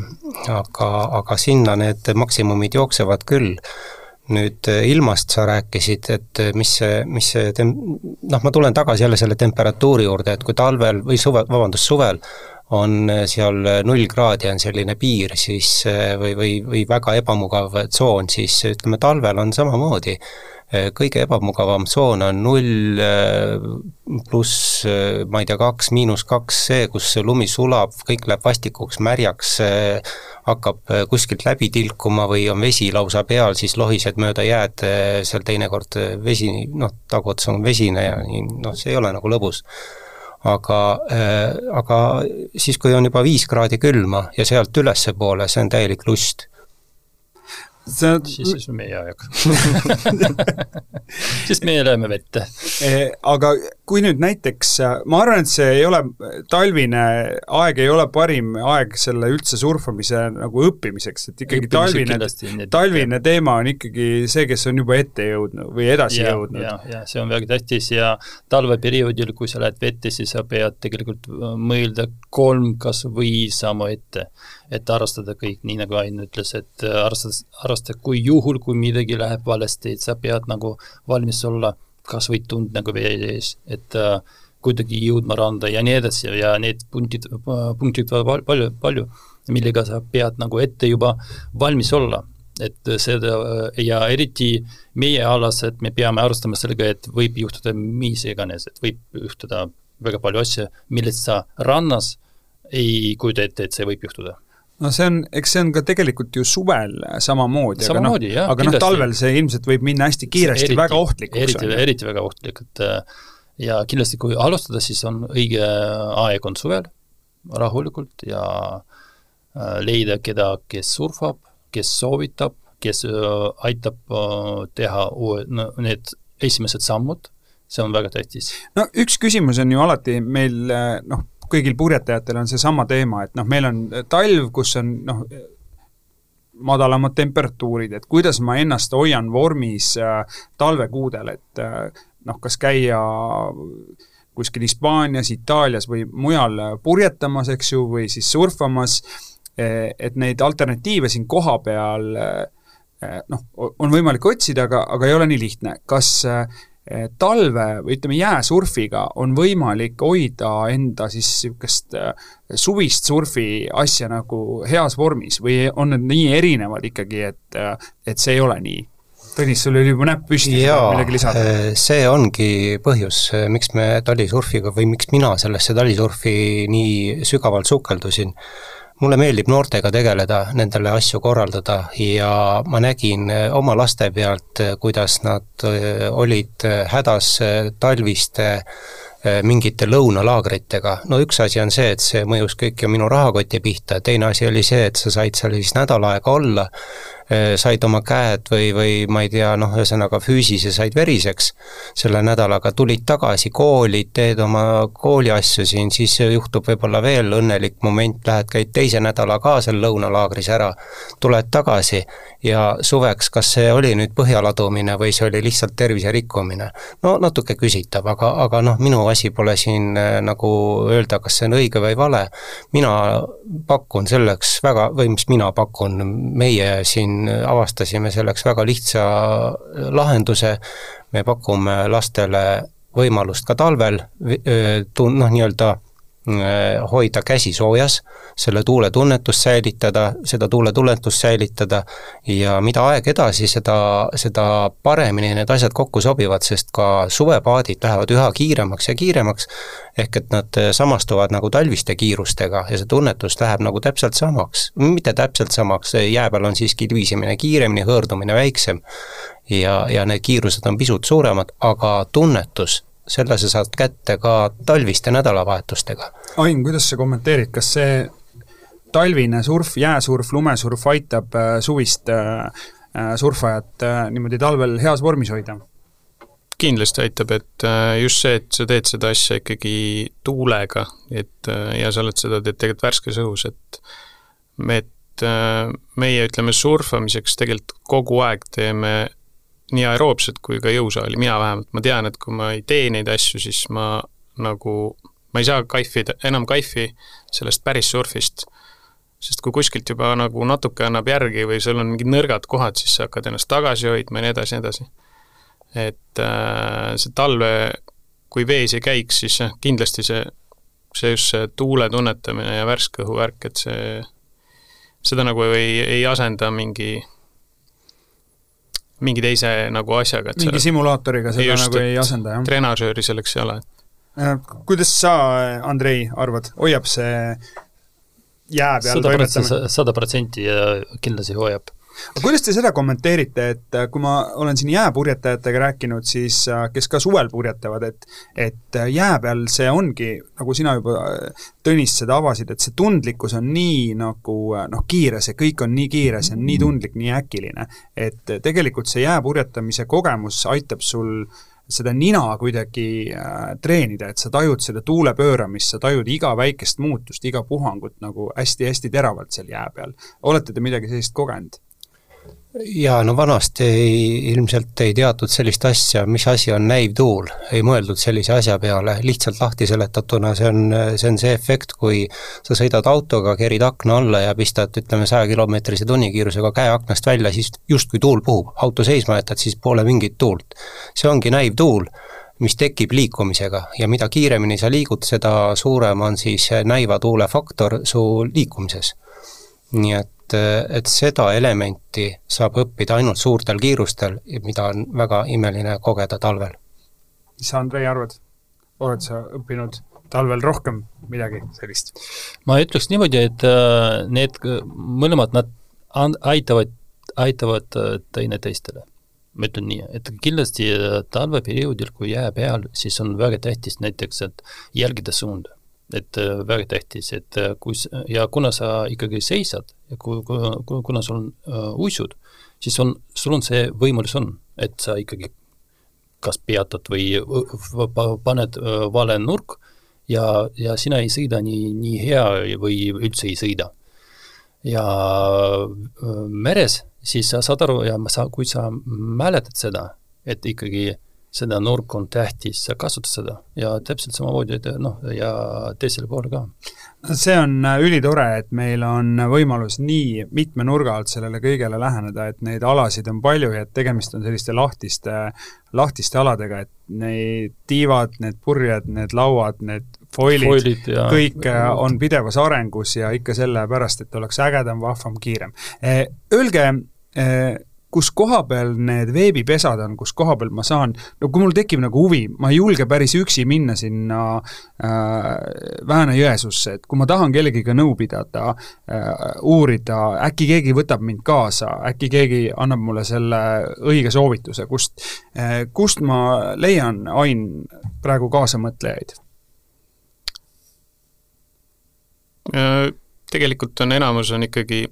aga, aga sinna need maksimumid jooksevad küll nüüd ilmast sa rääkisid, et mis see, mis see tem-, noh, ma tulen tagasi jälle selle temperatuuri juurde, et kui talvel või suve, vabandust, suvel on seal null kraadi on selline piir, siis või, või, või väga ebamugav tsoon, siis ütleme, talvel on samamoodi. Kõige ebamugavam tsoon on null pluss ma ei tea, kaks, miinus kaks, see, kus lumi sulab, kõik läheb vastikuks, märjaks, hakkab kuskilt läbi tilkuma või on vesi lausa peal, siis lohised mööda jääd, seal teinekord vesi, noh, taguots on vesine ja nii, noh, see ei ole nagu lõbus. Aga, aga siis, kui on juba viis kraadi külma ja sealt ülespoole, see on täielik lust see siis, on meie aeg siis meie läheme vette e,. Aga kui nüüd näiteks, ma arvan, et see ei ole, talvine aeg ei ole parim aeg selle üldse surfamise nagu õppimiseks, et ikkagi Õppimised talvine, talvine teema on ikkagi see, kes on juba ette jõudnud või edasi ja, jõudnud. jah, jah, see on väga tähtis ja talveperioodil, kui sa lähed vette, siis sa pead tegelikult äh, mõelda kolm kas või sammu ette et arvestada kõik, nii nagu Ain ütles, et äh, arvestada, arvestada, kui juhul, kui midagi läheb valesti, et sa pead nagu valmis olla kas või tund nagu vee ees, et äh, kuidagi jõudma randa ja nii edasi ja need punktid, punktid palju, palju, millega sa pead nagu ette juba valmis olla. et seda ja eriti meie alas, et me peame arvestama sellega, et võib juhtuda mis iganes, et võib juhtuda väga palju asju, millest sa rannas ei kujuta ette, et see võib juhtuda no see on, eks see on ka tegelikult ju suvel samamoodi, aga noh, aga noh, talvel see ilmselt võib minna hästi kiiresti, eriti, väga ohtlikuks. eriti, eriti väga ohtlik, et äh, ja kindlasti, kui alustada, siis on õige aeg on suvel, rahulikult ja äh, leida keda, kes surfab, kes soovitab, kes äh, aitab teha uue, no need esimesed sammud, see on väga tähtis. no üks küsimus on ju alati meil noh, kõigil purjetajatel on seesama teema, et noh, meil on talv, kus on noh, madalamad temperatuurid, et kuidas ma ennast hoian vormis äh, talvekuudel, et äh, noh, kas käia kuskil Hispaanias, Itaalias või mujal purjetamas, eks ju, või siis surfamas, e, et neid alternatiive siin kohapeal äh, noh, on võimalik otsida, aga, aga ei ole nii lihtne. kas äh, talve või ütleme, jääsurfiga on võimalik hoida enda siis niisugust eh, suvist surfi asja nagu heas vormis või on need nii erinevad ikkagi, et, eh, et see ei ole nii? Tõnis, sul oli juba näpp püsti, midagi lisada? see ongi põhjus, miks me talisurfiga või miks mina sellesse talisurfi nii sügavalt sukeldusin mulle meeldib noortega tegeleda, nendele asju korraldada ja ma nägin eh, oma laste pealt, eh, kuidas nad eh, olid hädas talviste mingite lõunalaagritega. no üks asi on see, et see mõjus kõik ju minu rahakoti pihta, teine asi oli see, et sa said seal siis nädal aega olla said oma käed või, või ma ei tea, noh, ühesõnaga füüsise said veriseks selle nädalaga, tulid tagasi kooli, teed oma kooliasju siin, siis juhtub võib-olla veel õnnelik moment, lähed, käid teise nädala ka seal lõunalaagris ära, tuled tagasi ja suveks, kas see oli nüüd põhjaladumine või see oli lihtsalt tervise rikkumine? no natuke küsitav, aga, aga noh, minu asi pole siin äh, nagu öelda, kas see on õige või vale, mina pakun selleks väga, või mis mina pakun, meie siin avastasime selleks väga lihtsa lahenduse, me pakume lastele võimalust ka talvel tun-, noh, nii-öelda hoida käsi soojas, selle tuuletunnetust säilitada, seda tuuletunnetust säilitada ja mida aeg edasi, seda, seda paremini need asjad kokku sobivad, sest ka suvepaadid lähevad üha kiiremaks ja kiiremaks, ehk et nad samastuvad nagu talviste kiirustega ja see tunnetus läheb nagu täpselt samaks, mitte täpselt samaks, jää peal on siiski libisemine kiiremini, hõõrdumine väiksem ja, ja need kiirused on pisut suuremad, aga tunnetus selle sa saad kätte ka talviste nädalavahetustega. Ain, kuidas sa kommenteerid, kas see talvine surf, jääsurf, lumesurf aitab äh, suvist äh, äh, surfajat niimoodi talvel heas vormis hoida? kindlasti aitab, et just see, et sa teed seda asja ikkagi tuulega, et ja sa oled seda, teed tegelikult värskes õhus, et me, et meie ütleme surfamiseks tegelikult kogu aeg teeme nii aeroobset kui ka jõusaali, mina vähemalt, ma tean, et kui ma ei tee neid asju, siis ma nagu ma ei saa kaifida, enam kaifi sellest päris surfist, sest kui kuskilt juba nagu natuke annab järgi või sul on mingid nõrgad kohad, siis sa hakkad ennast tagasi hoidma ja nii edasi, nii edasi. et äh, see talve, kui vees ei käiks, siis jah, kindlasti see, see just see tuule tunnetamine ja värske õhu värk, et see, seda nagu ei, ei asenda mingi mingi teise nagu asjaga. mingi simulaatoriga seda just, nagu ei asenda, jah? trenažööri selleks ei ole. Äh, kuidas sa, Andrei, arvad, hoiab see jää peal toimetamine? sada protsenti kindlasti hoiab aga kuidas te seda kommenteerite, et äh, kui ma olen siin jääpurjetajatega rääkinud, siis äh, kes ka suvel purjetavad, et et äh, jää peal see ongi, nagu sina juba, Tõnis, seda avasid, et see tundlikkus on nii nagu noh, kiire, see kõik on nii kiire, see on nii tundlik, nii äkiline, et tegelikult see jääpurjetamise kogemus aitab sul seda nina kuidagi treenida, et sa tajud seda tuule pööramist, sa tajud iga väikest muutust, iga puhangut nagu hästi-hästi teravalt seal jää peal. olete te midagi sellist kogenud? Jaa, no vanasti ei, ilmselt ei teatud sellist asja, mis asi on näivtuul, ei mõeldud sellise asja peale, lihtsalt lahti seletatuna see on, see on see efekt, kui sa sõidad autoga, kerid akna alla ja pistad, ütleme, sajakilomeetrise tunnikiirusega käe aknast välja, siis justkui tuul puhub, auto seisma jätad, siis pole mingit tuult. see ongi näivtuul, mis tekib liikumisega ja mida kiiremini sa liigud, seda suurem on siis näiva tuule faktor su liikumises. nii et et, et seda elementi saab õppida ainult suurtel kiirustel, mida on väga imeline kogeda talvel. mis sa, Andrei, arvad? oled sa õppinud talvel rohkem midagi sellist? ma ütleks niimoodi, et äh, need mõlemad, nad aitavad, aitavad äh, teineteistele. ma ütlen nii, et kindlasti äh, talveperioodil, kui jää peal, siis on väga tähtis näiteks, et jälgida suunda et äh, väga tähtis, et äh, kui ja kuna sa ikkagi seisad ja kui, kui, kuna sul on uh, uisud, siis on, sul on see võimalus on, et sa ikkagi kas peatad või paned vale nurk ja, ja sina ei sõida nii, nii hea või üldse ei sõida. ja meres siis sa saad aru ja sa, kui sa mäletad seda, et ikkagi seda nurk on tähtis, sa kasutad seda ja täpselt samamoodi, et noh, ja teisele poole ka. see on äh, ülitore, et meil on võimalus nii mitme nurga alt sellele kõigele läheneda, et neid alasid on palju ja et tegemist on selliste lahtiste, lahtiste aladega, et need tiivad, need purjed, need lauad, need foilid, foilid, kõik äh, on pidevas arengus ja ikka sellepärast, et oleks ägedam, vahvam, kiirem. Äh, öelge, kus koha peal need veebipesad on, kus koha peal ma saan, no kui mul tekib nagu huvi, ma ei julge päris üksi minna sinna äh, Vääna-Jõesuusse, et kui ma tahan kellegiga nõu pidada äh,, uurida, äkki keegi võtab mind kaasa, äkki keegi annab mulle selle õige soovituse, kust äh,, kust ma leian, Ain, praegu kaasamõtlejaid? Äh, tegelikult on enamus on ikkagi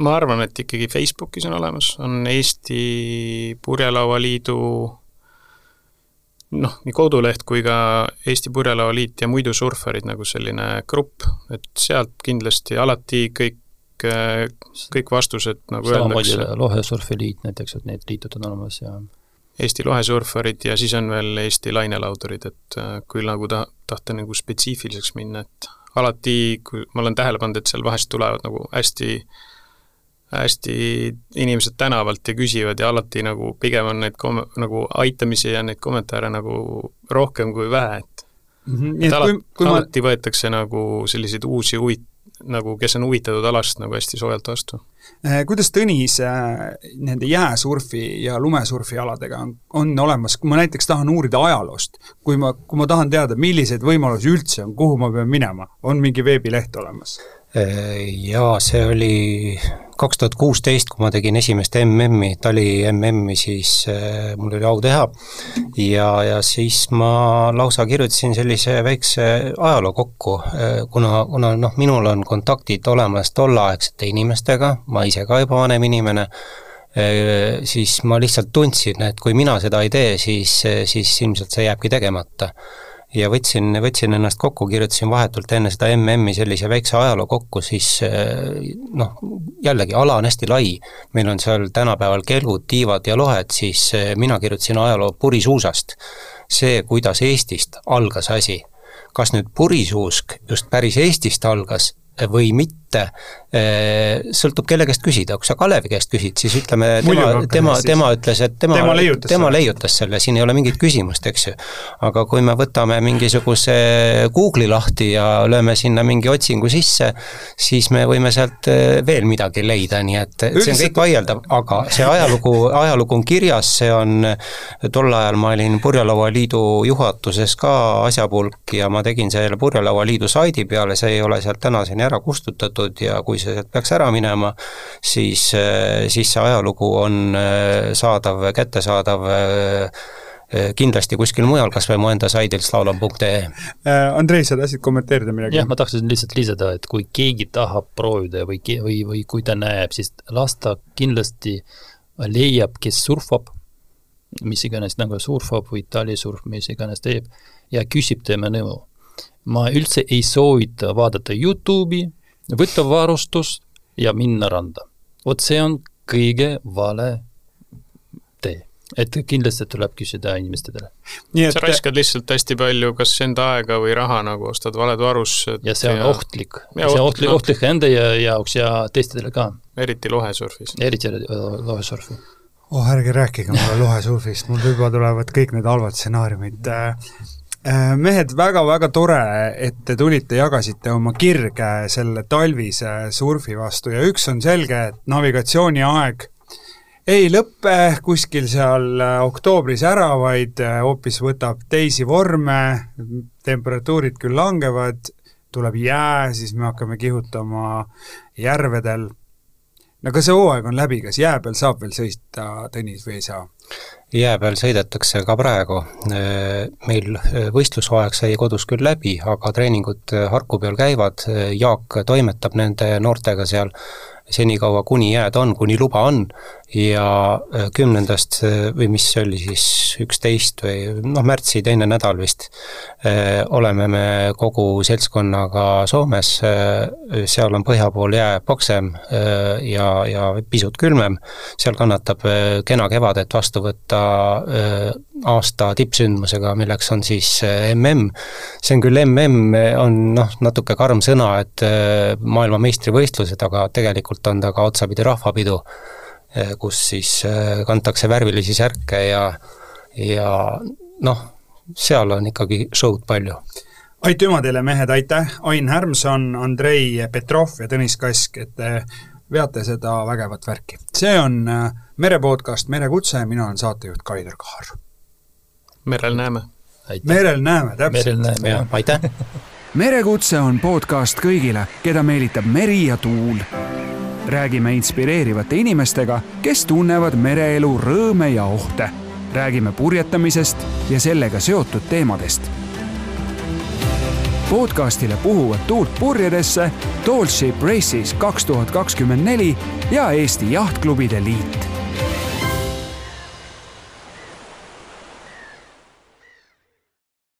ma arvan, et ikkagi Facebookis on olemas, on Eesti Purjelaualiidu noh, nii koduleht kui ka Eesti Purjelaualiit ja muidu surfarid nagu selline grupp, et sealt kindlasti alati kõik, kõik vastused nagu samamoodi Lohesurfiliit näiteks, et need liitud on olemas ja Eesti lohesurfarid ja siis on veel Eesti lainelaudurid, et äh, kui nagu ta-, tahta nagu spetsiifiliseks minna, et alati, kui ma olen tähele pannud, et seal vahest tulevad nagu hästi äh, hästi inimesed tänavalt ja küsivad ja alati nagu pigem on neid kom-, nagu aitamisi ja neid kommentaare nagu rohkem kui vähe, et mm -hmm. et kui, kui alati ma... võetakse nagu selliseid uusi huvit-, nagu kes on huvitatud alast nagu hästi soojalt vastu. Eh, kuidas Tõnis äh, nende jääsurfi ja lumesurfi aladega on, on olemas, kui ma näiteks tahan uurida ajaloost, kui ma, kui ma tahan teada, milliseid võimalusi üldse on, kuhu ma pean minema, on mingi veebileht olemas? Äh, jaa, see oli kaks tuhat kuusteist, kui ma tegin esimest MM-i, Tali MM-i, siis äh, mul oli au teha. Ja, ja siis ma lausa kirjutasin sellise väikse ajaloo kokku, äh, kuna, kuna noh, minul on kontaktid olemas tolleaegsete inimestega, ma ise ka juba vanem inimene, siis ma lihtsalt tundsin, et kui mina seda ei tee, siis, siis ilmselt see jääbki tegemata ja võtsin, võtsin ennast kokku, kirjutasin vahetult enne seda MM-i sellise väikse ajaloo kokku, siis eh, noh, jällegi ala on hästi lai, meil on seal tänapäeval kelgud, tiivad ja lohed, siis eh, mina kirjutasin ajaloo purisuusast. see, kuidas Eestist algas asi kas nüüd purisuusk just päris Eestist algas või mitte, eh, sõltub, kelle käest küsida, kui sa Kalevi käest küsid, siis ütleme, tema, tema, tema ütles, et tema, tema, leiutas, tema selle. leiutas selle, siin ei ole mingit küsimust, eks ju. aga kui me võtame mingisuguse Google'i lahti ja lööme sinna mingi otsingu sisse, siis me võime sealt eh, veel midagi leida, nii et Üldiselt... see on kõik vaieldav, aga see ajalugu, ajalugu on kirjas, see on, tol ajal ma olin Purjelaua Liidu juhatuses ka asjapulk ja ma tegin selle Purjelaua Liidu saidi peale, see ei ole sealt tänaseni ära kustutatud ja kui see sealt peaks ära minema, siis, siis see ajalugu on äh, saadav, kättesaadav äh, kindlasti kuskil mujal, kas või mu enda saidil slalom.ee. Äh, Andrei, sa tahtsid kommenteerida midagi? jah, ma tahtsin lihtsalt lisada, et kui keegi tahab proovida või, või, või kui ta näeb, siis las ta kindlasti leiab, kes surfab, mis iganes nagu surfab või talisurf, mis iganes teeb, ja küsib tema nõu ma üldse ei soovita vaadata Youtube'i, võtta varustust ja minna randa. vot see on kõige vale tee et kindlasti tuleb küsida inimestele. sa raiskad lihtsalt hästi palju kas enda aega või raha, nagu ostad valed varustused. ja see on ja... ohtlik. see on ohtlik, ohtlik enda jaoks ja teistele ka. eriti lohesurfis. eriti lohesurfi. oh, ärge rääkige mulle lohesurfist, mul juba tulevad kõik need halvad stsenaariumid Äh, mehed, väga-väga tore, et te tulite, jagasite oma kirge selle talvise surfi vastu ja üks on selge, et navigatsiooniaeg ei lõppe kuskil seal äh, oktoobris ära, vaid äh, hoopis võtab teisi vorme, temperatuurid küll langevad, tuleb jää, siis me hakkame kihutama järvedel. no kas see hooaeg on läbi, kas jää peal saab veel sõita, Tõnis, või ei saa? Jää peal sõidetakse ka praegu, meil võistlushooaeg sai kodus küll läbi, aga treeningud Harku peal käivad, Jaak toimetab nende noortega seal senikaua, kuni jääd on, kuni luba on ja äh, kümnendast äh, või mis see oli siis, üksteist või noh, märtsi teine nädal vist, äh, oleme me kogu seltskonnaga Soomes, seal on põhja pool jää paksem ja, ja pisut külmem, seal kannatab kena kevadet vastu võtta aasta tippsündmusega, milleks on siis mm. see on küll mm, on noh, natuke karm sõna, et maailmameistrivõistlused, aga tegelikult on ta ka otsapidi rahvapidu Eh, kus siis eh, kantakse värvilisi särke ja, ja noh, seal on ikkagi show'd palju. aitüma teile, mehed, aitäh, Ain Härmson, Andrei Petrov ja Tõnis Kask, et te veate seda vägevat värki. see on eh, merepodcast Merekutse, mina olen saatejuht Kaido Kaar. merel näeme. merel näeme, täpselt. merel näeme, jah, aitäh merekutse on podcast kõigile, keda meelitab meri ja tuul räägime inspireerivate inimestega, kes tunnevad mereelu rõõme ja ohte. räägime purjetamisest ja sellega seotud teemadest. podcastile puhuvad tuult purjedesse Tall Ship Races kaks tuhat kakskümmend neli ja Eesti Jahtklubide Liit